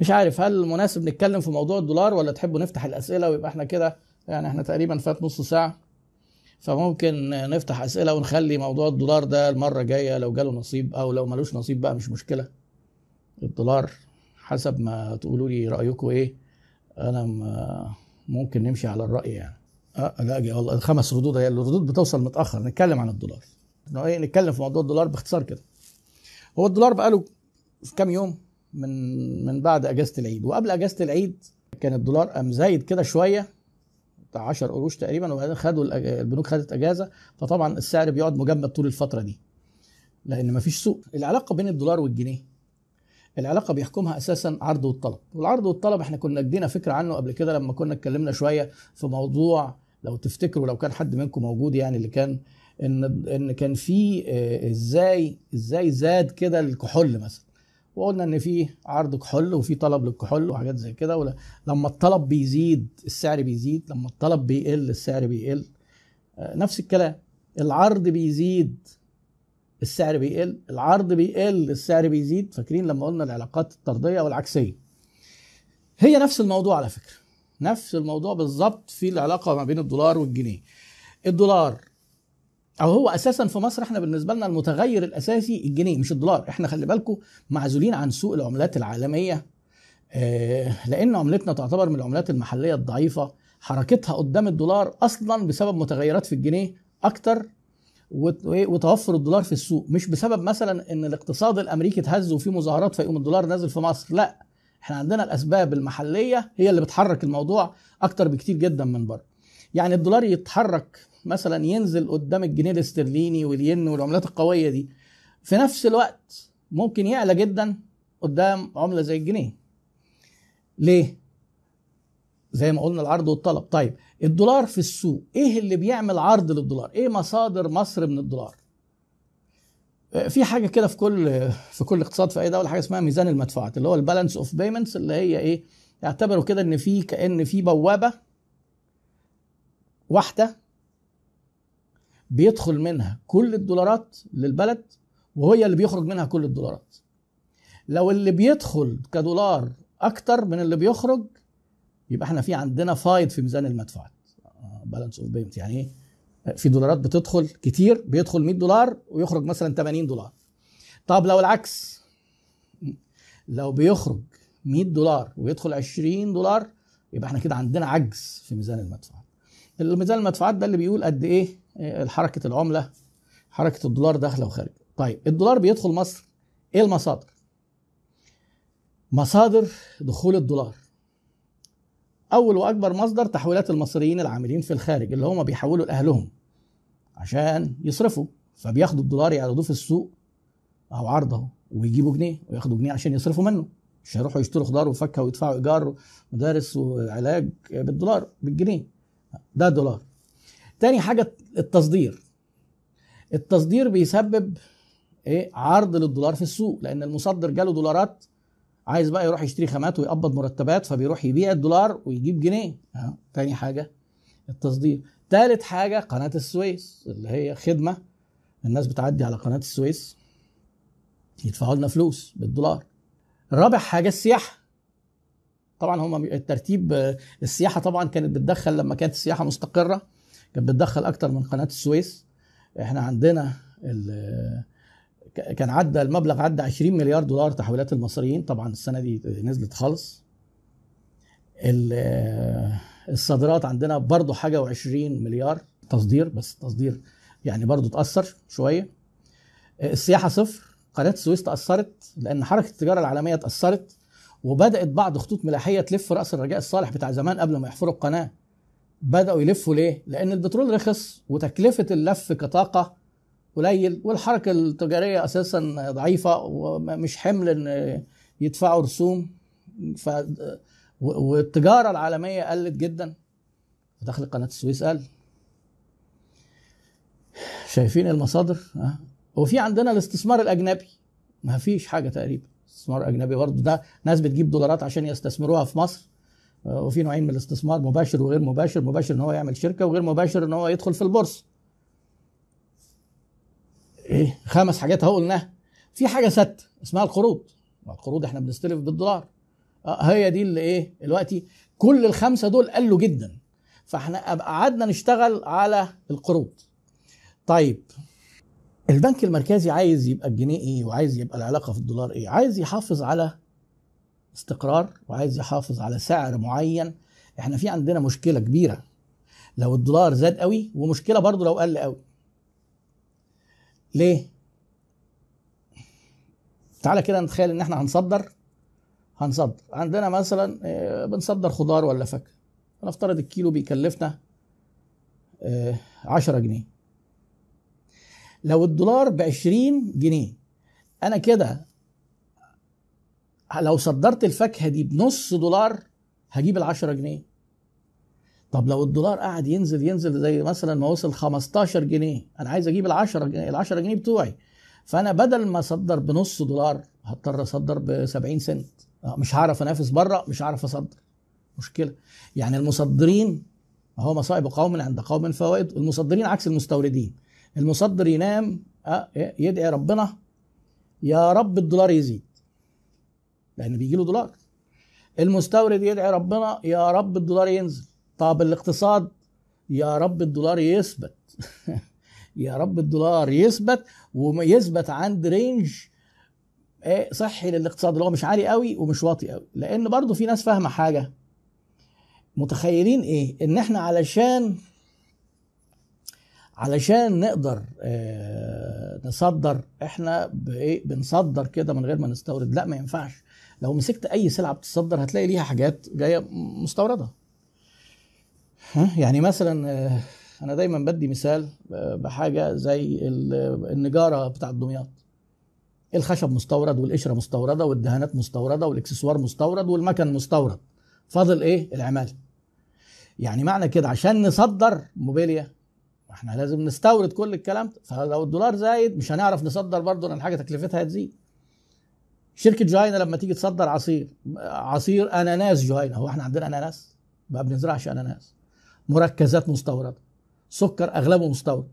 مش عارف هل مناسب نتكلم في موضوع الدولار ولا تحبوا نفتح الأسئلة ويبقى إحنا كده؟ يعني إحنا تقريبا فات نص ساعة فممكن نفتح أسئلة ونخلي موضوع الدولار ده المرة الجايه لو جاله نصيب أو لو ملوش نصيب بقى مش مشكلة. الدولار حسب ما تقولوا لي رأيكم إيه أنا ممكن نمشي على الرأي يعني. آه لا والله الخمس ردود هي الردود بتوصل متأخر نتكلم عن الدولار. إيه نتكلم في موضوع الدولار باختصار كده. هو الدولار بقاله كام يوم؟ من من بعد أجازة العيد. وقبل أجازة العيد كان الدولار قام زايد كده شوية بتاع 10 قروش تقريبا وبعدين خدوا البنوك خدت أجازة. فطبعا السعر بيقعد مجمد طول الفترة دي لأن مفيش سوق. العلاقة بين الدولار والجنيه العلاقة بيحكمها أساسا عرض والطلب. والعرض والطلب إحنا كنا ادينا فكرة عنه قبل كده لما كنا اتكلمنا شوية في موضوع لو تفتكروا لو كان حد منكم موجود يعني اللي كان إن إن كان في آه، إزاي إزاي زاد كده الكحول مثلا. وقلنا إن في عرض كحول وفي طلب للكحول وحاجات زي كده. لما الطلب بيزيد السعر بيزيد لما الطلب بيقل السعر بيقل. آه، نفس الكلام. العرض بيزيد السعر بيقل العرض بيقل السعر بيزيد. فاكرين لما قلنا العلاقات الطردية والعكسية. هي نفس الموضوع على فكرة. نفس الموضوع بالظبط في العلاقة ما بين الدولار والجنيه. الدولار أو هو أساسا في مصر إحنا بالنسبة لنا المتغير الأساسي الجنيه مش الدولار. إحنا خلي بالكم معزولين عن سوق العملات العالمية. آه، لأن عملتنا تعتبر من العملات المحلية الضعيفة. حركتها قدام الدولار أصلا بسبب متغيرات في الجنيه أكتر؟ وتوفر الدولار في السوق. مش بسبب مثلا إن الاقتصاد الأمريكي اتهز وفي مظاهرات فيقوم الدولار نازل في مصر. لا إحنا عندنا الأسباب المحلية هي اللي بتحرك الموضوع أكتر بكتير جدا من بره. يعني الدولار يتحرك مثلا ينزل قدام الجنيه الاسترليني والين والعملات القوية دي في نفس الوقت ممكن يعلى جدا قدام عملة زي الجنيه. ليه؟ زي ما قلنا العرض والطلب. طيب الدولار في السوق إيه اللي بيعمل عرض للدولار؟ إيه مصادر مصر من الدولار؟ في حاجة كده في كل في كل اقتصاد في أي دولة حاجة اسمها ميزان المدفوعات اللي هو ال balance of payments اللي هي إيه؟ يعتبروا كده إن في كأن في بوابة واحدة بيدخل منها كل الدولارات للبلد وهي اللي بيخرج منها كل الدولارات. لو اللي بيدخل كدولار أكتر من اللي بيخرج يبقى إحنا في عندنا فايض في ميزان المدفوعات. balance of payment يعني إيه؟ في دولارات بتدخل كتير بيدخل 100 دولار ويخرج مثلا 80 دولار. طب لو العكس لو بيخرج 100 دولار ويدخل 20 دولار يبقى إحنا كده عندنا عجز في ميزان المدفوعات. الميزان المدفوعات ده اللي بيقول قد إيه؟ آه، حركة العملة حركة الدولار داخلة وخارجة. طيب الدولار بيدخل مصر. إيه المصادر؟ مصادر دخول الدولار. أول وأكبر مصدر تحويلات المصريين العاملين في الخارج اللي هم بيحولوا لأهلهم عشان يصرفوا فبياخدوا الدولار يعرضوه في السوق أو عرضه ويجيبوا جنيه وياخدوا جنيه عشان يصرفوا منه. مش هيروحوا يشتروا خضار وفاكهة ويدفعوا إيجار ومدارس وعلاج بالدولار بالجنيه. ده دولار. تاني حاجة التصدير. التصدير بيسبب إيه؟ عرض للدولار في السوق لأن المصدر جاله دولارات عايز بقى يروح يشتري خامات ويقبض مرتبات فبيروح يبيع الدولار ويجيب جنيه. تاني حاجة التصدير. تالت حاجة قناة السويس اللي هي خدمة الناس بتعدي على قناة السويس يدفعوا لنا فلوس بالدولار. رابع حاجة السياحة. طبعا هم الترتيب آه، السياحة طبعا كانت بتدخل لما كانت السياحة مستقرة كانت بتدخل أكتر من قناة السويس. إحنا عندنا ك- كان عدى المبلغ عدى 20 مليار دولار تحويلات المصريين. طبعا السنة دي نزلت خالص. ال- الصادرات عندنا برضو حاجة و20 مليار تصدير بس تصدير يعني برضو تاثر شوية. السياحة صفر قناة السويس تأثرت لأن حركة التجارة العالمية تاثرت وبدأت بعض خطوط ملاحية تلف رأس الرجاء الصالح بتاع زمان قبل ما يحفروا القناة. بدأوا يلفوا ليه؟ لأن البترول رخص وتكلفة اللف كطاقة قليل والحركة التجارية أساسا ضعيفة ومش حمل إن يدفعوا رسوم. ف والتجارة العالمية قلت جدا. دخل قناة السويس قل شايفين المصادر؟ وفي عندنا الاستثمار الأجنبي. ما فيش حاجة تقريبا. استثمار اجنبي برضه ده ناس بتجيب دولارات عشان يستثمروها في مصر. آه، وفي نوعين من الاستثمار مباشر وغير مباشر. مباشر إن هو يعمل شركة وغير مباشر إن هو يدخل في البورصة. إيه خمس حاجات أهو قلناها. في حاجة ثابته اسمها القروض. القروض إحنا بنستلف بالدولار. آه، هي دي اللي إيه دلوقتي كل الخمسة دول قالوا جدا. فإحنا قعدنا نشتغل على القروض. طيب البنك المركزي عايز يبقى الجنيه إيه وعايز يبقى العلاقة في الدولار إيه؟ عايز يحافظ على استقرار وعايز يحافظ على سعر معين. إحنا في عندنا مشكلة كبيرة. لو الدولار زاد قوي ومشكلة برضو لو قل قوي. ليه؟ تعالى كده نتخيل إن إحنا هنصدر. هنصدر. عندنا مثلا آه، بنصدر خضار ولا فاكهة. نفترض الكيلو بيكلفنا 10 آه، جنيه. لو الدولار ب 20 جنيه أنا كده لو صدرت الفاكهة دي بنص دولار هجيب ال 10 جنيه. طب لو الدولار قعد ينزل ينزل زي مثلا ما وصل 15 جنيه أنا عايز أجيب ال 10 جنيه ال 10 جنيه بتوعي. فأنا بدل ما أصدر بنص دولار هضطر أصدر ب 70 سنت. مش هعرف أنافس بره مش هعرف أصدر. مشكلة. يعني المصدرين هو مصائب قوم عند قوم فوائد المصدرين عكس المستوردين. المصدر ينام آه، يدعي ربنا يا رب الدولار يزيد. لأن بيجي له دولار. المستورد يدعي ربنا يا رب الدولار ينزل. طب الاقتصاد يا رب الدولار يثبت. يا رب الدولار يثبت ويثبت عند رينج إيه صحي للاقتصاد اللي هو مش عالي قوي ومش واطي قوي. لأن برضو في ناس فاهمة حاجة. متخيلين إيه؟ إن إحنا علشان علشان نقدر آه نصدر إحنا بنصدر كده من غير ما نستورد. لا ما ينفعش. لو مسكت أي سلعة بتصدر هتلاقي ليها حاجات جاية مستوردة. يعني مثلا آه، أنا دايما بدي مثال آه، بحاجة زي النجارة بتاع دمياط. الخشب مستورد والقشرة مستوردة والدهانات مستوردة والإكسسوار مستورد والمكن مستورد. فاضل إيه؟ العماله يعني معنى كده عشان نصدر موبيليا إحنا لازم نستورد كل الكلام. فلو الدولار زايد مش هنعرف نصدر برضه لأن حاجة تكلفتها هتزيد. شركة جهينه لما تيجي تصدر عصير عصير أناناس جهينه هو إحنا عندنا أناناس؟ ما بنزرعش أناناس. مركزات مستوردة. سكر أغلبه مستورد.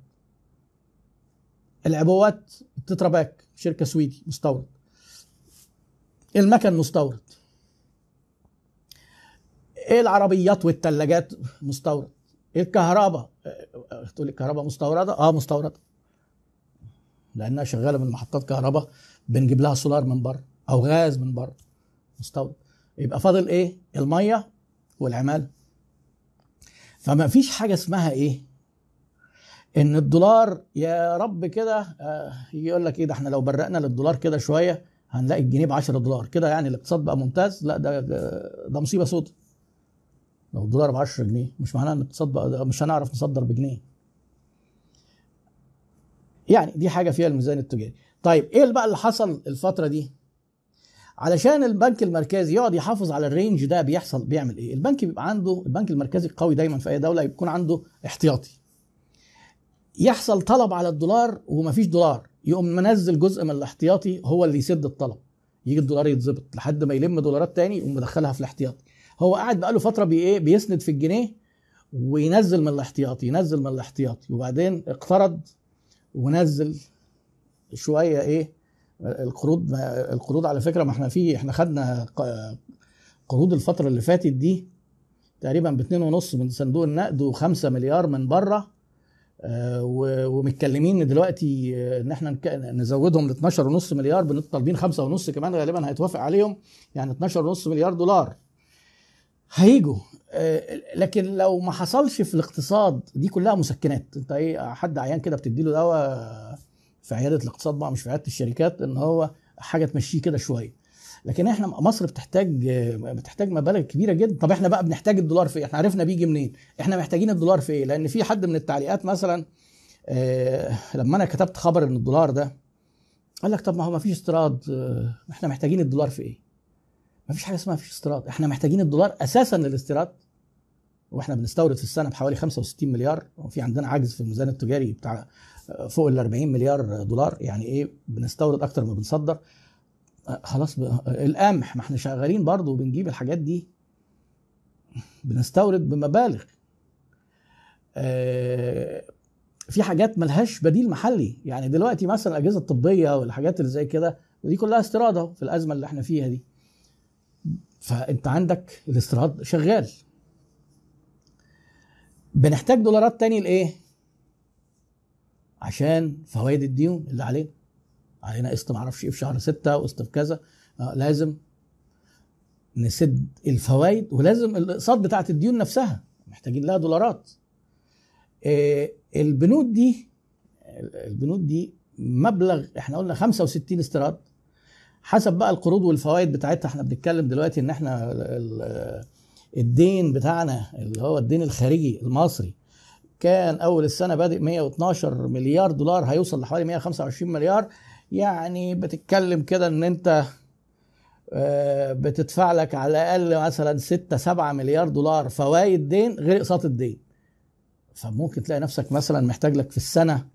العبوات تتراباك شركة سويدي مستورد. المكن مستورد. إيه العربيات والثلاجات مستورد؟ الكهرباء. تقول الكهرباء مستوردة؟ آه مستوردة. لأنها شغالة من محطات كهرباء بنجيب لها سولار من بره أو غاز من بره. مستورد. يبقى فاضل إيه؟ المية والعماله فما فيش حاجة اسمها إيه؟ إن الدولار يا رب كده آه، يقول لك إيه؟ ده إحنا لو برقنا للدولار كده شوية هنلاقي الجنيه ب 10 دولار. كده يعني الاقتصاد بقى ممتاز؟ لا ده ده مصيبة سوداء لو الدولار ب 10 جنيه مش معناه إن الاقتصاد مش هنعرف نصدر بجنيه. يعني دي حاجة فيها الميزان التجاري. طيب إيه بقى اللي حصل الفترة دي؟ علشان البنك المركزي يقعد يحافظ على الرينج ده بيحصل بيعمل إيه؟ البنك بيبقى عنده البنك المركزي القوي دايما في أي دولة يكون عنده احتياطي. يحصل طلب على الدولار ومفيش دولار يقوم منزل جزء من الاحتياطي هو اللي يسد الطلب. يجي الدولار يتظبط لحد ما يلم دولارات تاني يقوم مدخلها في الاحتياطي. هو قاعد بقاله فترة بي إيه بيسند في الجنيه وينزل من الاحتياطي ينزل من الاحتياطي. وبعدين اقترض ونزل شوية إيه القروض القروض على فكرة ما إحنا في إحنا خدنا قروض الفترة اللي فاتت دي تقريبا باتنين ونص من صندوق النقد وخمسة مليار من بره. آه، ومتكلمين دلوقتي آه، إن إحنا نزودهم ل 12 ونص مليار طالبين خمسة ونص كمان غالبا هيتوافق عليهم يعني 12 ونص مليار دولار. هيجوا. آه، لكن لو ما حصلش في الاقتصاد دي كلها مسكنات. انت إيه حد عيان كده بتدي له دواء في عيادة الاقتصاد بقى مش في عيادة الشركات ان هو حاجة تمشيه كده شوية. لكن إحنا مصر بتحتاج بتحتاج مبالغ كبيرة جدا. طب إحنا بقى بنحتاج الدولار في إيه؟ إحنا عرفنا بيجي منين؟ إحنا محتاجين الدولار في إيه؟ لأن في حد من التعليقات مثلا آه لما أنا كتبت خبر إن الدولار ده قال لك طب ما هو ما فيش استيراد آه إحنا محتاجين الدولار في إيه؟ ما فيش حاجة اسمها فيش استيراد. إحنا محتاجين الدولار أساسا للاستيراد. وإحنا بنستورد في السنة بحوالي 65 مليار. وفي عندنا عجز في الميزان التجاري بتاع فوق ال 40 مليار دولار. يعني إيه؟ بنستورد أكتر ما بنصدر. خلاص القمح ما إحنا شغالين برضه وبنجيب الحاجات دي. بنستورد بمبالغ. آه، في حاجات ملهاش بديل محلي. يعني دلوقتي مثلا الأجهزة الطبية والحاجات اللي زي كده دي كلها استيراد في الأزمة اللي إحنا فيها دي. فانت عندك الاستيراد شغال. بنحتاج دولارات تاني لإيه؟ عشان فوائد الديون اللي علينا. علينا قسط معرفش إيه في شهر ستة وقسط في كذا. آه لازم نسد الفوائد ولازم الاقساط بتاعت الديون نفسها. محتاجين لها دولارات. آه البنود دي البنود دي مبلغ إحنا قلنا 65 استيراد. حسب بقى القروض والفوائد بتاعتها. إحنا بنتكلم دلوقتي ان إحنا الدين بتاعنا اللي هو الدين الخارجي المصري كان أول السنة بادئ 112 مليار دولار هيوصل لحوالي 125 مليار. يعني بتتكلم كده إن أنت بتدفع لك على الأقل مثلا 6 7 مليار دولار فوائد دين غير إقساط الدين. فممكن تلاقي نفسك مثلا محتاج لك في السنة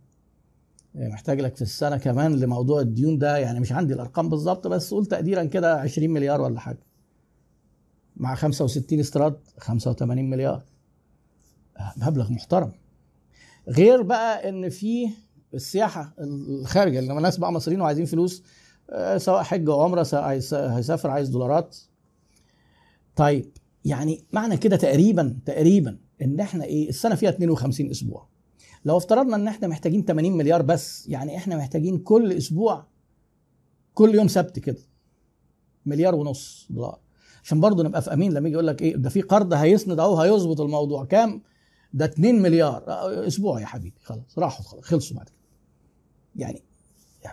محتاج لك في السنة كمان لموضوع الديون ده. يعني مش عندي الأرقام بالظبط بس قول تقديرا كده 20 مليار ولا حاجة. مع 65 استيراد 85 مليار. مبلغ محترم. غير بقى إن في السياحة الخارجه اللي الناس بقى مصريين وعايزين فلوس سواء حج أو عمرة هيسافر عايز دولارات. طيب يعني معنى كده تقريبا تقريبا إن إحنا إيه السنة فيها 52 أسبوع. لو افترضنا إن إحنا محتاجين 80 مليار بس يعني إحنا محتاجين كل أسبوع كل يوم سبت كده مليار ونص دولار. عشان برضه نبقى في امين لما يجي يقول لك إيه ده في قرض هيسند أهو هيظبط الموضوع. كام؟ ده 2 مليار. أسبوع يا حبيبي. خلاص راحوا خلاص خلصوا بعد كده. يعني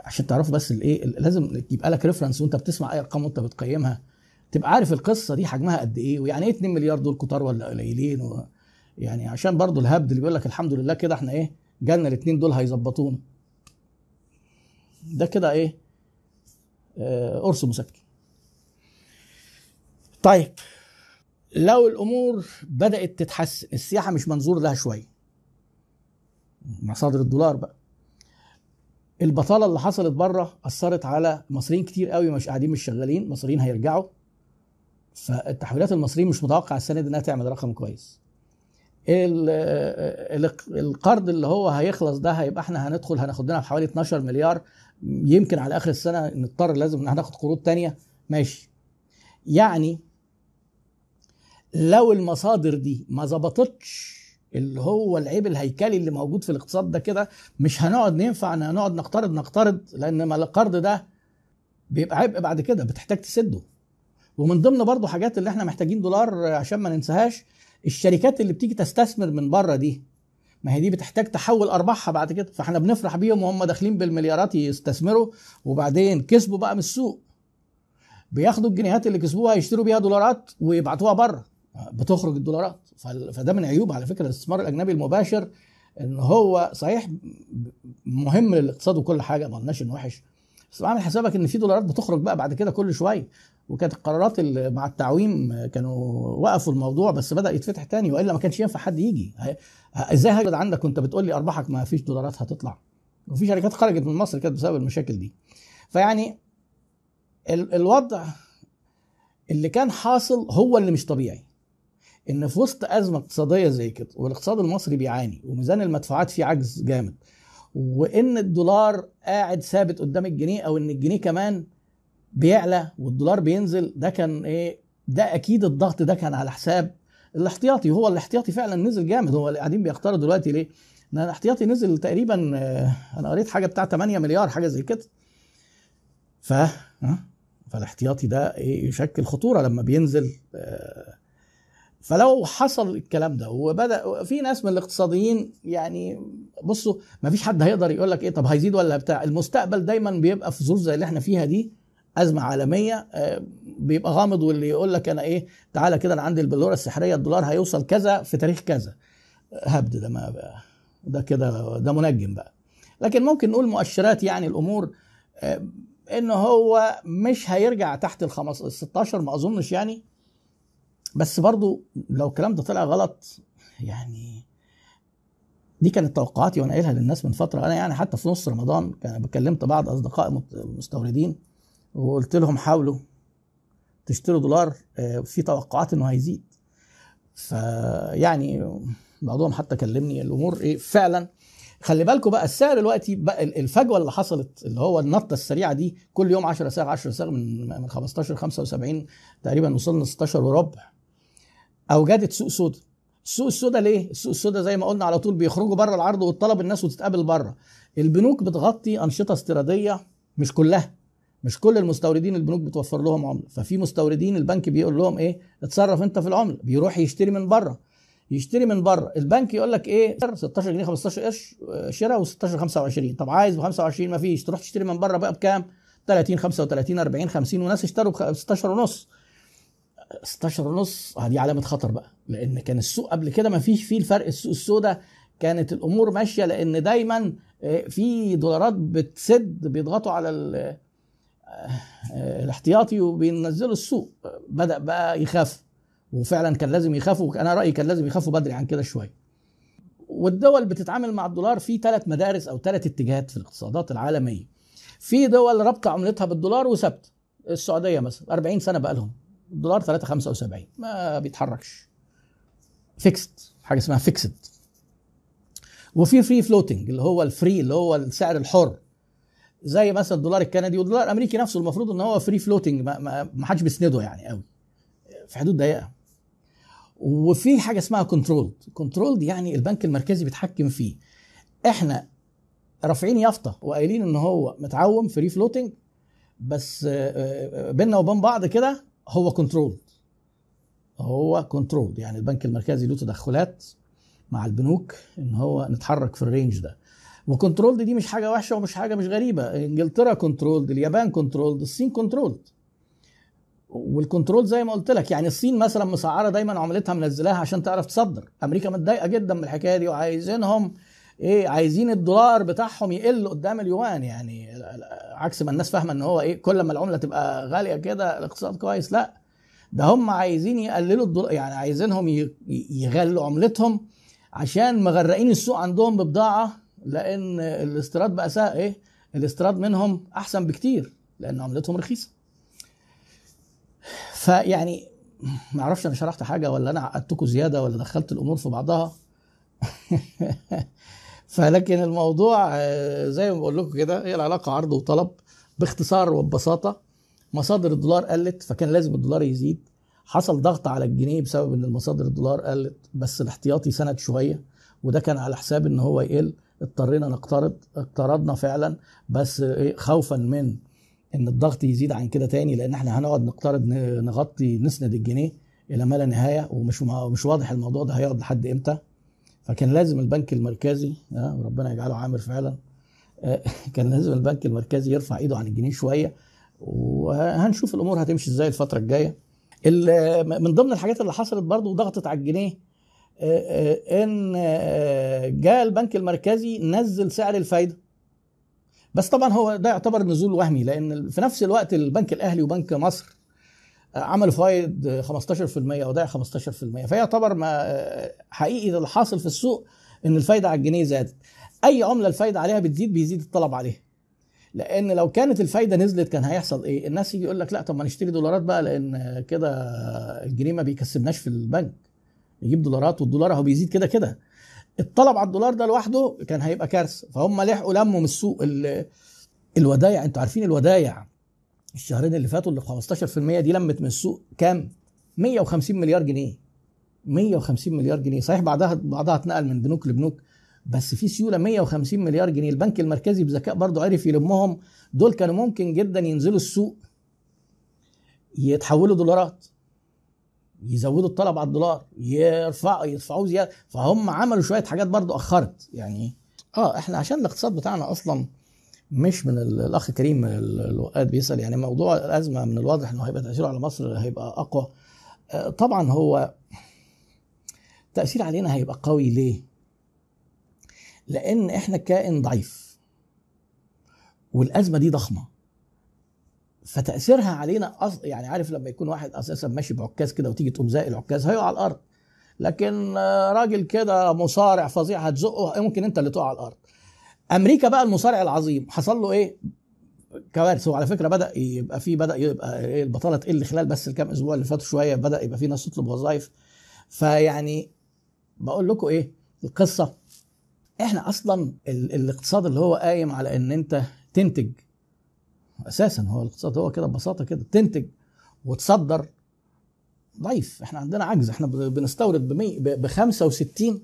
عشان تعرفوا بس الإيه لازم يبقى لك ريفرنس وأنت بتسمع أي أرقام وأنت بتقيمها تبقى عارف القصة دي حجمها قد إيه ويعني إيه 2 مليار دول كتار ولا قليلين و... يعني عشان برضو الهبد اللي بيقول لك الحمد لله كده إحنا إيه جالنا الاثنين دول هيظبطونا. ده كده إيه آه قرص مسكن. طيب لو الأمور بدأت تتحسن السياحة مش منظور لها شوية. مصادر الدولار بقى. البطالة اللي حصلت بره أثرت على مصريين كتير قوي مش قاعدين مش شغالين مصريين هيرجعوا. فالتحويلات المصريين مش متوقع السنة دي إنها تعمل رقم كويس. القرض اللي هو هيخلص ده هيبقى إحنا هندخل هناخد لنا حوالي 12 مليار. يمكن على آخر السنة نضطر لازم هناخد قروض تانية. ماشي. يعني لو المصادر دي ما ظبطتش اللي هو العيب الهيكلي اللي موجود في الاقتصاد ده كده مش هنقعد ننفع نقعد نقترض نقترض لأن ما القرض ده بيبقى عبء بعد كده بتحتاج تسده. ومن ضمن برضه حاجات اللي إحنا محتاجين دولار عشان ما ننساهاش الشركات اللي بتيجي تستثمر من بره دي ما هي دي بتحتاج تحول أرباحها بعد كده. فإحنا بنفرح بيهم وهم داخلين بالمليارات يستثمروا وبعدين كسبوا بقى من السوق. بياخدوا الجنيهات اللي كسبوها يشتروا بيها دولارات ويبعتوها بره بتخرج الدولارات. فده من عيوب على فكرة الاستثمار الأجنبي المباشر إن هو صحيح مهم للاقتصاد وكل حاجة ما قلناش إنه وحش. بس اعمل حسابك إن في دولارات بتخرج بقى بعد كده كل شوية. وكانت القرارات مع التعويم كانوا وقفوا الموضوع بس بدأ يتفتح تاني وإلا ما كانش ينفع حد يجي. إزاي هجد عندك وأنت بتقول لي أرباحك ما فيش دولارات هتطلع؟ وفي شركات خرجت من مصر كانت بسبب المشاكل دي. فيعني ال الوضع اللي كان حاصل هو اللي مش طبيعي. إن في وسط أزمة اقتصادية زي كده والاقتصاد المصري بيعاني وميزان المدفوعات فيه عجز جامد. وإن الدولار قاعد ثابت قدام الجنيه أو إن الجنيه كمان بيعلى والدولار بينزل ده كان إيه؟ ده أكيد الضغط ده كان على حساب الاحتياطي هو الاحتياطي فعلا نزل جامد هو اللي قاعدين بيختاروا دلوقتي ليه؟ إن الاحتياطي نزل تقريبا أنا قريت حاجة بتاع 8 مليار حاجة زي كده. ف فالاحتياطي ده إيه؟ يشكل خطورة لما بينزل فلو حصل الكلام ده وبدأ في ناس من الاقتصاديين يعني بصوا ما فيش حد هيقدر يقول لك إيه طب هيزيد ولا بتاع. المستقبل دايما بيبقى في ظروف زي اللي إحنا فيها دي أزمة عالمية بيبقى غامض واللي يقول لك أنا إيه تعالى كده أنا عندي البلوره السحرية الدولار هيوصل كذا في تاريخ كذا. هبد ده ما بقى ده كده ده منجم بقى. لكن ممكن نقول مؤشرات يعني الأمور إن هو مش هيرجع تحت ال 16 ما أظنش يعني. بس برضو لو الكلام ده طلع غلط يعني دي كانت توقعاتي وأنا قايلها للناس من فترة. أنا يعني حتى في نص رمضان كان بكلمت بعض أصدقاء مستوردين وقلت لهم حاولوا تشتروا دولار في توقعات إنه هيزيد. فيعني بعضهم حتى كلمني الأمور إيه فعلا. خلي بالكم بقى السعر دلوقتي بقى الفجوة اللي حصلت اللي هو النطة السريعة دي كل يوم 10 ساعه 10 ساعه من من 15 75 تقريبا وصلنا 16 وربع. اوجدت سوق سودا السوق السودا ليه؟ السوق السودا زي ما قلنا على طول بيخرجوا بره العرض والطلب الناس وتتقابل بره. البنوك بتغطي أنشطة استيرادية مش كلها. مش كل المستوردين البنوك بتوفر لهم عملة. ففي مستوردين البنك بيقول لهم إيه؟ اتصرف أنت في العملة. بيروح يشتري من بره. يشتري من بره. البنك يقول لك إيه؟ 16 جنيه 15 قرش شراء و16 25 طب عايز ب 25 ما فيش. تروح تشتري من بره بقى بكام؟ 30 35 40 50 وناس اشتروا ب 16 ونص. 16 ونص دي علامة خطر بقى لأن كان السوق قبل كده ما فيش فيه الفرق السوق السوداء كانت الأمور ماشية لأن دايما في دولارات بتسد بيضغطوا على الاحتياطي وبينزلوا السوق. بدأ بقى يخاف وفعلا كان لازم يخافوا أنا رأيي كان لازم يخافوا بدري عن كده شوية. والدول بتتعامل مع الدولار في ثلاث مدارس أو ثلاث اتجاهات في الاقتصادات العالمية. في دول رابطة عملتها بالدولار وثابتة السعودية مثلا 40 سنة بقى لهم. الدولار 3.75 ما بيتحركش. fixed حاجة اسمها fixed وفي free floating اللي هو ال free اللي هو السعر الحر. زي مثلا الدولار الكندي والدولار الأمريكي نفسه المفروض إن هو free floating ما, ما, حدش بيسنده يعني قوي. في حدود ضيقة. وفي حاجة اسمها control control يعني البنك المركزي بيتحكم فيه. إحنا رافعين يافطة وقايلين إن هو متعوم free floating بس بيننا وبين بعض كده هو control هو control يعني البنك المركزي له تدخلات مع البنوك إن هو نتحرك في ال range ده. و control دي مش حاجة وحشة ومش حاجة مش غريبة. إنجلترا control اليابان control الصين control وال control زي ما قلت لك يعني الصين مثلا مسعرة دايما عملتها منزلاها عشان تعرف تصدر. أمريكا متضايقة جدا من الحكاية دي وعايزينهم إيه عايزين الدولار بتاعهم يقل قدام اليوان. يعني عكس ما الناس فاهمة إن هو إيه كل ما العملة تبقى غالية كده الاقتصاد كويس. لا ده هم عايزين يقللوا الدولار يعني عايزينهم يغلوا عملتهم عشان مغرقين السوق عندهم ببضاعة لأن الاستيراد بقى سا إيه الاستيراد منهم أحسن بكتير لأن عملتهم رخيصة. فيعني ما أعرفش أنا شرحت حاجة ولا أنا عقدتكم زيادة ولا دخلت الأمور في بعضها. فلكن الموضوع زي ما بقول لكم كده هي العلاقة عرض وطلب باختصار وببساطة. مصادر الدولار قلت فكان لازم الدولار يزيد. حصل ضغط على الجنيه بسبب إن المصادر الدولار قلت بس الاحتياطي سند شوية وده كان على حساب إن هو يقل. اضطرينا نقترض اقترضنا فعلا بس خوفا من إن الضغط يزيد عن كده تاني لأن إحنا هنقعد نقترض نغطي نسند الجنيه إلى ما لا نهاية ومش مش واضح الموضوع ده هيقعد لحد إمتى. فكان لازم البنك المركزي ربنا يجعله عامر فعلا كان لازم البنك المركزي يرفع إيده عن الجنيه شوية. وهنشوف الأمور هتمشي إزاي الفترة الجاية. من ضمن الحاجات اللي حصلت برضو ضغطت على الجنيه إن جاء البنك المركزي نزل سعر الفايدة. بس طبعا هو ده يعتبر نزول وهمي لأن في نفس الوقت البنك الأهلي وبنك مصر عملوا فايد 15% ودائع 15% فيعتبر ما حقيقي اللي حاصل في السوق إن الفايدة على الجنيه زادت. أي عملة الفايدة عليها بتزيد بيزيد الطلب عليها. لأن لو كانت الفايدة نزلت كان هيحصل إيه؟ الناس يجي يقول لك لا طب ما نشتري دولارات بقى لأن كده الجنيه ما بيكسبناش في البنك. يجيب دولارات والدولار أهو بيزيد كده كده. الطلب على الدولار ده لوحده كان هيبقى كارثة. فهم لحقوا لموا من السوق الودايع. أنتوا عارفين الودايع. الشهرين اللي فاتوا اللي 15% دي لمت من السوق كام؟ 150 مليار جنيه. 150 مليار جنيه. صحيح بعدها بعضها اتنقل من بنوك لبنوك بس في سيولة 150 مليار جنيه. البنك المركزي بذكاء برضه عرف يلمهم. دول كانوا ممكن جدا ينزلوا السوق يتحولوا دولارات يزودوا الطلب على الدولار يرفعوا يدفعوه زيادة. فهم عملوا شوية حاجات برضو أخرت. يعني آه إحنا عشان الاقتصاد بتاعنا أصلا مش من الأخ كريم الوقاد بيسأل يعني موضوع الأزمة من الواضح انه هيبقى تأثيره على مصر هيبقى أقوى آه طبعا هو تأثير علينا هيبقى قوي ليه؟ لأن إحنا كائن ضعيف والأزمة دي ضخمة فتأثيرها علينا. يعني عارف لما يكون واحد أساسا ماشي بعكاز كده وتيجي تقوم زائق العكاز هيقع على الأرض لكن راجل كده مصارع فظيع هتزقه ممكن أنت اللي تقع على الأرض أمريكا بقى المصارع العظيم. حصل له إيه؟ كوارث. وعلى فكرة بدأ يبقى في بدأ يبقى إيه؟ البطاله تقل خلال بس الكام أسبوع اللي فاتوا شوية بدأ يبقى في ناس تطلب وظائف. فيعني بقول لكم إيه؟ القصة. إحنا أصلا ال- الاقتصاد اللي هو قايم على إن أنت تنتج أساسا هو الاقتصاد هو كده ببساطة كده تنتج وتصدر ضعيف. إحنا عندنا عجز. إحنا بنستورد ب 65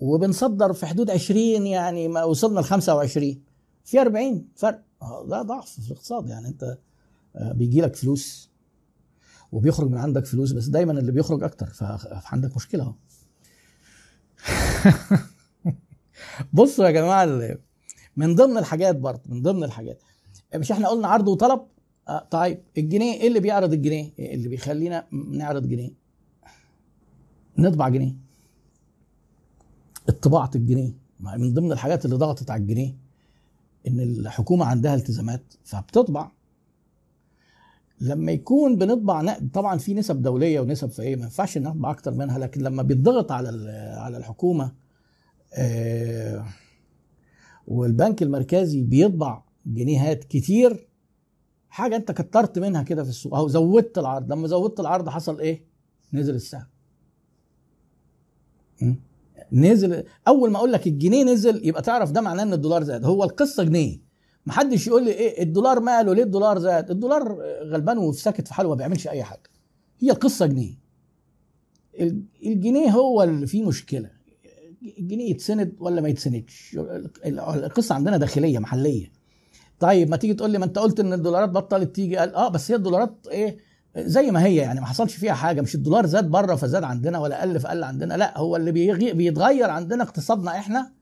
وبنصدر في حدود 20 يعني ما وصلنا ل 25 في 40 فرق. آه، ده ضعف في الاقتصاد. يعني أنت آه، بيجي لك فلوس وبيخرج من عندك فلوس بس دايما اللي بيخرج أكتر. فعندك مشكلة أهو. بصوا يا جماعة من ضمن الحاجات برضه من ضمن الحاجات. مش إحنا قلنا عرض وطلب؟ آه طيب الجنيه إيه اللي بيعرض الجنيه؟ إيه اللي بيخلينا نعرض جنيه؟ نطبع جنيه. طباعه الجنيه. من ضمن الحاجات اللي ضغطت على الجنيه إن الحكومة عندها التزامات فبتطبع. لما يكون بنطبع نقد طبعا في نسب دولية ونسب في إيه ما ينفعش نطبع أكتر منها لكن لما بيتضغط على على الحكومة آه، والبنك المركزي بيطبع جنيهات كتير حاجة أنت كترت منها كده في السوق. أو زودت العرض. لما زودت العرض حصل إيه؟ نزل السعر م? نزل أول ما أقول لك الجنيه نزل يبقى تعرف ده معناه إن الدولار زاد. هو القصة جنيه. محدش يقول لي إيه الدولار ماله ليه الدولار زاد؟ الدولار غلبان وفي ساكت في حاله ما بيعملش أي حاجة. هي القصة جنيه. ال- الجنيه هو اللي فيه مشكلة. الجنيه يتسند ولا ما يتسندش؟ ال- القصة عندنا داخلية محلية. طيب ما تيجي تقول لي ما أنت قلت إن الدولارات بطلت تيجي؟ قال آه بس هي الدولارات إيه زي ما هي يعني ما حصلش فيها حاجة مش الدولار زاد بره فزاد عندنا ولا قل فقل عندنا لا هو اللي بيغي بيتغير عندنا اقتصادنا إحنا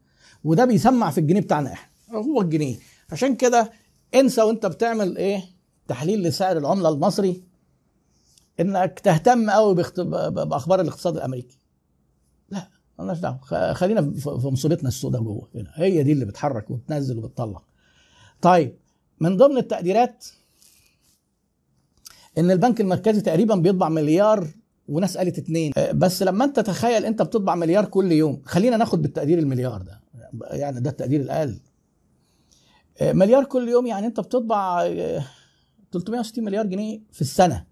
وده بيسمع في الجنيه بتاعنا إحنا هو الجنيه. عشان كده انسى وانت بتعمل إيه؟ تحليل لسعر العملة المصري انك تهتم قوي بأخبار الاقتصاد الأمريكي. لا مالناش دعوة. خلينا في مصيبتنا السوداء جوه هنا. هي دي اللي بتحرك وبتنزل وبتطلع طيب من ضمن التقديرات إن البنك المركزي تقريبا بيطبع مليار وناس قالت اتنين. آه، بس لما أنت تخيل أنت بتطبع مليار كل يوم خلينا ناخد بالتقدير المليار ده. يعني ده التقدير الأقل. آه، مليار كل يوم يعني أنت بتطبع آه، 360 مليار جنيه في السنة.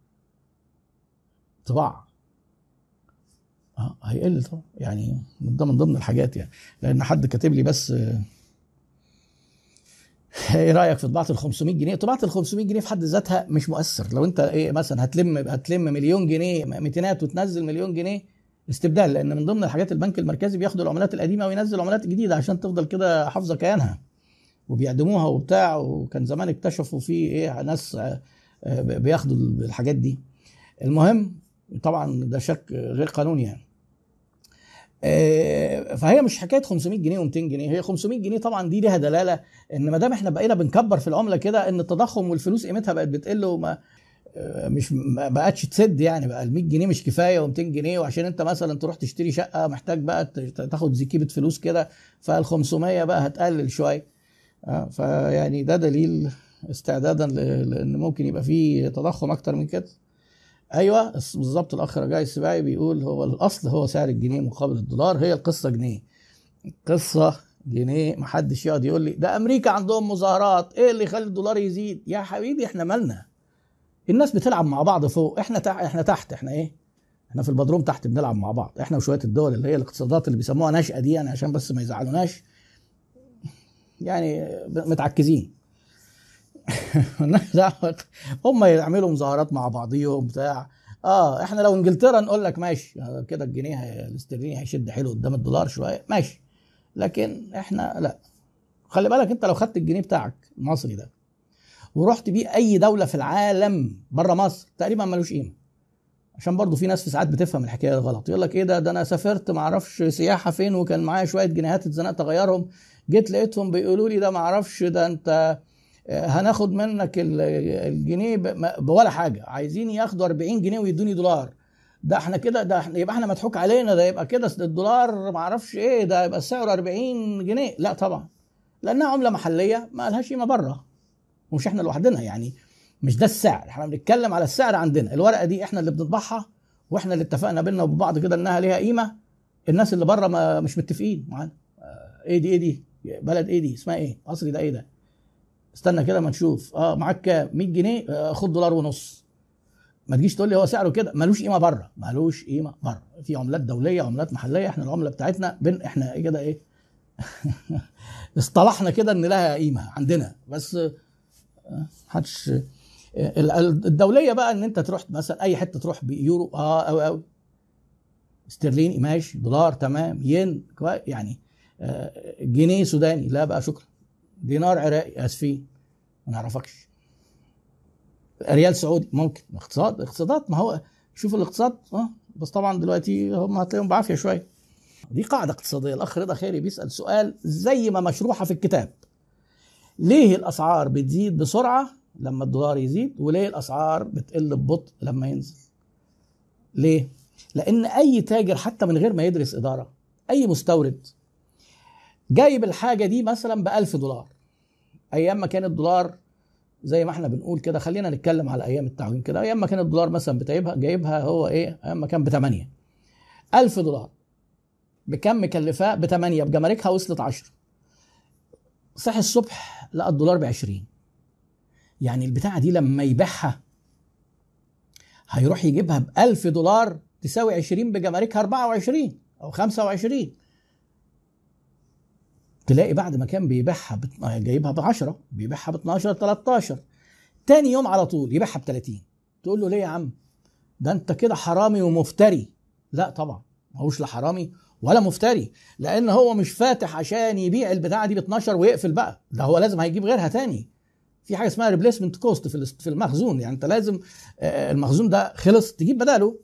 طباعة. آه هيقل طبعا. يعني ده من ضمن الحاجات يعني. لأن حد كاتب لي بس آه، إيه رأيك في طباعة ال 500 جنيه؟ طباعة ال 500 جنيه في حد ذاتها مش مؤثر. لو أنت إيه مثلا هتلم هتلم مليون جنيه ميتينات وتنزل مليون جنيه استبدال لأن من ضمن الحاجات البنك المركزي بياخد العملات القديمة وينزل عملات جديدة عشان تفضل كده حافظة كيانها وبيعدموها وبتاع. وكان زمان اكتشفوا في إيه ناس آه، آه، بياخدوا الحاجات دي. المهم طبعا ده شك غير قانوني يعني. فهي مش حكاية 500 جنيه و200 جنيه هي 500 جنيه طبعا دي ليها دلالة إن ما دام إحنا بقينا بنكبر في العملة كده إن التضخم والفلوس قيمتها بقت بتقل وما آه، مش ما بقتش تسد يعني بقى ال 100 جنيه مش كفاية و200 جنيه وعشان أنت مثلا تروح تشتري شقة محتاج بقى تاخد زكيبة فلوس كده فال 500 بقى هتقلل شوية. آه، فيعني ده دليل استعدادا لإن ممكن يبقى فيه تضخم أكتر من كده. أيوه بالظبط الأخ رجاء السباعي بيقول هو الأصل هو سعر الجنيه مقابل الدولار هي القصة جنيه. قصه جنيه محدش يقعد يقول لي ده أمريكا عندهم مظاهرات إيه اللي يخلي الدولار يزيد؟ يا حبيبي إحنا مالنا؟ الناس بتلعب مع بعض فوق إحنا تحت إحنا تحت إحنا إيه؟ إحنا في البدروم تحت بنلعب مع بعض. إحنا وشوية الدول اللي هي الاقتصادات اللي بيسموها ناشئة دي يعني عشان بس ما يزعلوناش. يعني متعكزين. هم يعملوا مظاهرات مع بعضيهم بتاع. آه إحنا لو إنجلترا نقول لك ماشي كده الجنيه الاسترليني هيشد حلو قدام الدولار شوية ماشي. لكن إحنا لا. خلي بالك أنت لو خدت الجنيه بتاعك المصري ده ورحت بيه أي دولة في العالم بره مصر تقريبا ملوش قيمة. عشان برضو في ناس في ساعات بتفهم الحكاية غلط. يقول لك إيه ده؟ ده أنا سافرت ما أعرفش سياحة فين وكان معايا شوية جنيهات اتزنقت اغيرهم جيت لقيتهم بيقولوا لي ده ما أعرفش ده أنت هناخد منك ال- الجنيه بولا حاجة. عايزين ياخدوا 40 جنيه ويدوني دولار. ده إحنا كده ده إحنا يبقى إحنا مضحوك علينا. ده يبقى كده الدولار ما أعرفش إيه ده يبقى سعره 40 جنيه. لا طبعا. لأنها عملة محلية ما لهاش قيمة بره. ومش إحنا لوحدنا يعني. مش ده السعر. إحنا بنتكلم على السعر عندنا. الورقة دي إحنا اللي بنطبعها وإحنا اللي اتفقنا بينا وبعض كده إنها ليها قيمة. الناس اللي بره ما مش متفقين. معانا. آه، إيه دي إيه دي؟ بلد إيه دي؟ اسمها إيه؟ مصري ده إيه ده؟ استنى كده ما نشوف. آه معاك كام؟ 100 جنيه؟ آه، خد دولار ونص. ما تجيش تقول لي هو سعره كده؟ ملوش قيمة بره. ملوش قيمة بره. في عملات دولية عملات محلية إحنا العملة بتاعتنا بين إحنا إيه كده إيه؟ اصطلحنا كده إن لها قيمة عندنا. بس محدش الدولية بقى إن أنت تروح مثلا أي حتة تروح بيورو آه قوي قوي استرليني ماشي دولار تمام ين يعني آه، جنيه سوداني. لا بقى شكرا. دينار عراقي آسفين. ما نعرفكش. ريال سعودي ممكن. اقتصاد اقتصادات ما هو شوف الاقتصاد آه بس طبعا دلوقتي هم هتلاقيهم بعافية شوية. دي قاعدة اقتصادية. الأخ رضا خيري بيسأل سؤال زي ما مشروحة في الكتاب. ليه الأسعار بتزيد بسرعة لما الدولار يزيد وليه الأسعار بتقل ببطء لما ينزل؟ ليه؟ لأن أي تاجر حتى من غير ما يدرس إدارة أي مستورد جايب الحاجة دي مثلا ب 1000 دولار. أيام ما كان الدولار زي ما إحنا بنقول كده خلينا نتكلم على أيام التعويم كده. أيام ما كان الدولار مثلا بتجيبها جايبها هو إيه؟ أيام ما كان ب 8 1000 دولار بكم مكلفاه؟ ب 8 بجماركها وصلت 10 صحي الصبح لقى الدولار ب 20 يعني البتاعة دي لما يبيعها هيروح يجيبها ب 1000 دولار تساوي 20 بجماركها 24 أو 25 تلاقي بعد ما كان بيبيعها بت... جايبها ب 10 بيبيعها ب 12 13 تاني يوم على طول يبيعها ب 30 تقول له ليه يا عم؟ ده انت كده حرامي ومفتري. لا طبعا ما هوش لا حرامي ولا مفتري لأن هو مش فاتح عشان يبيع البتاعة دي ب 12 ويقفل بقى. ده هو لازم هيجيب غيرها تاني. في حاجة اسمها replacement cost في المخزون. يعني انت لازم آه، المخزون ده خلص تجيب بداله.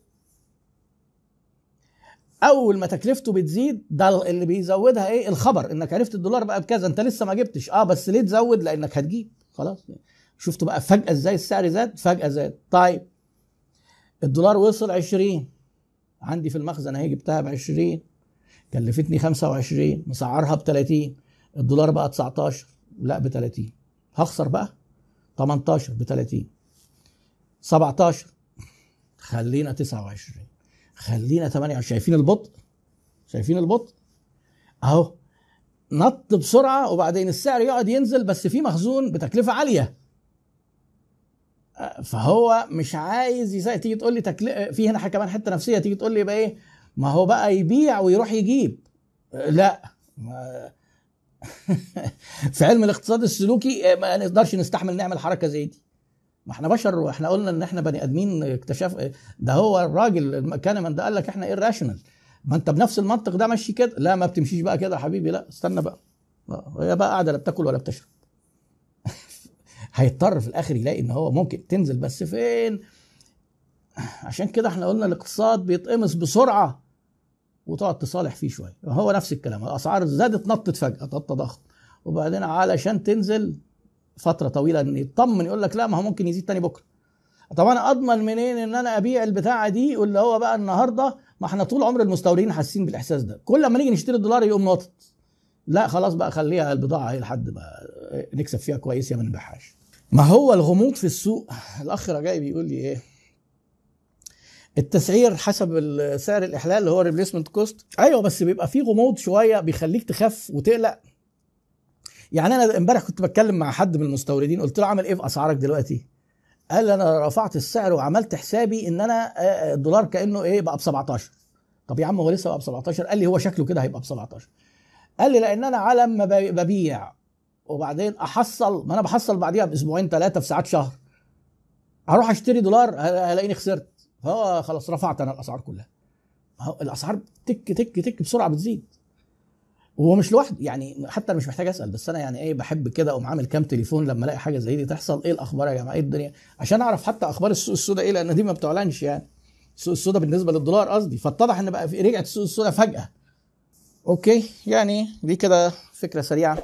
أول ما تكلفته بتزيد ده اللي بيزودها إيه؟ الخبر. إنك عرفت الدولار بقى بكذا أنت لسه ما جبتش. آه بس ليه تزود؟ لأنك هتجيب. خلاص. شفتوا بقى فجأة إزاي السعر زاد؟ فجأة زاد. طيب. الدولار وصل 20 عندي في المخزن أهي جبتها ب 20 كلفتني 25 مسعرها ب 30 الدولار بقى 19 لا ب 30 هخسر بقى؟ 18 ب 30 17 خلينا 29 خلينا 28 شايفين البطء؟ شايفين البطء؟ أهو. نط بسرعة وبعدين السعر يقعد ينزل بس في مخزون بتكلفة عالية. فهو مش عايز يساعد تيجي تقول لي تكلفه في هنا كمان حتة نفسية تيجي تقول لي يبقى إيه؟ ما هو بقى يبيع ويروح يجيب. لا. في علم الاقتصاد السلوكي ما نقدرش نستحمل نعمل حركة زي دي. ما إحنا بشر وإحنا قلنا ان إحنا بني ادمين اكتشاف ده هو الراجل كانمان ده قال لك إحنا راشونال ما انت بنفس المنطق ده ماشي كده. لا ما بتمشيش بقى كده يا حبيبي لا استنى بقى. هي بقى قاعدة لا بتاكل ولا بتشرب. هيضطر في الآخر يلاقي إن هو ممكن تنزل بس فين؟ عشان كده إحنا قلنا الاقتصاد بيتقمص بسرعة وتقعد تصالح فيه شوية. هو نفس الكلام الأسعار زادت نطت فجأة التضخم وبعدين علشان تنزل فترة طويلة إن يطمن يقول لك لا ما هو ممكن يزيد تاني بكرة. طب أنا أضمن منين إن أنا أبيع البتاعة دي واللي هو بقى النهارده؟ ما إحنا طول عمر المستوردين حاسين بالإحساس ده. كل ما نيجي نشتري الدولار يقوم ناطط. لا خلاص بقى خليها البضاعة هي لحد ما نكسب فيها كويس يا ما نبيعهاش. ما هو الغموض في السوق؟ الأخ رجائي بيقول لي إيه؟ التسعير حسب سعر الإحلال اللي هو replacement cost أيوه بس بيبقى فيه غموض شوية بيخليك تخاف وتقلق. يعني أنا امبارح كنت بتكلم مع حد من المستوردين قلت له عامل إيه في أسعارك دلوقتي؟ قال أنا رفعت السعر وعملت حسابي إن أنا آه، آه، الدولار كأنه إيه بقى ب 17 طب يا عم هو لسه بقى ب 17 قال لي هو شكله كده هيبقى ب 17 قال لي لأن أنا على ما ببيع وبعدين أحصل ما أنا بحصل بعديها بأسبوعين ثلاثة في ساعات شهر. هروح أشتري دولار هلاقيني خسرت. فهو خلاص رفعت أنا الأسعار كلها. الأسعار تك تك تك بسرعة بتزيد. وهو مش لوحده. يعني حتى مش محتاج أسأل بس أنا يعني إيه بحب كده أقوم عامل كام تليفون لما ألاقي حاجة زي دي تحصل. إيه الأخبار يا جماعة؟ إيه الدنيا؟ عشان أعرف حتى أخبار السوق السوداء إيه لأن دي ما بتعلنش يعني. السوق السوداء بالنسبة للدولار قصدي. فاتضح إن بقى رجعت السوق السوداء فجأة. أوكي يعني دي كده فكرة سريعة.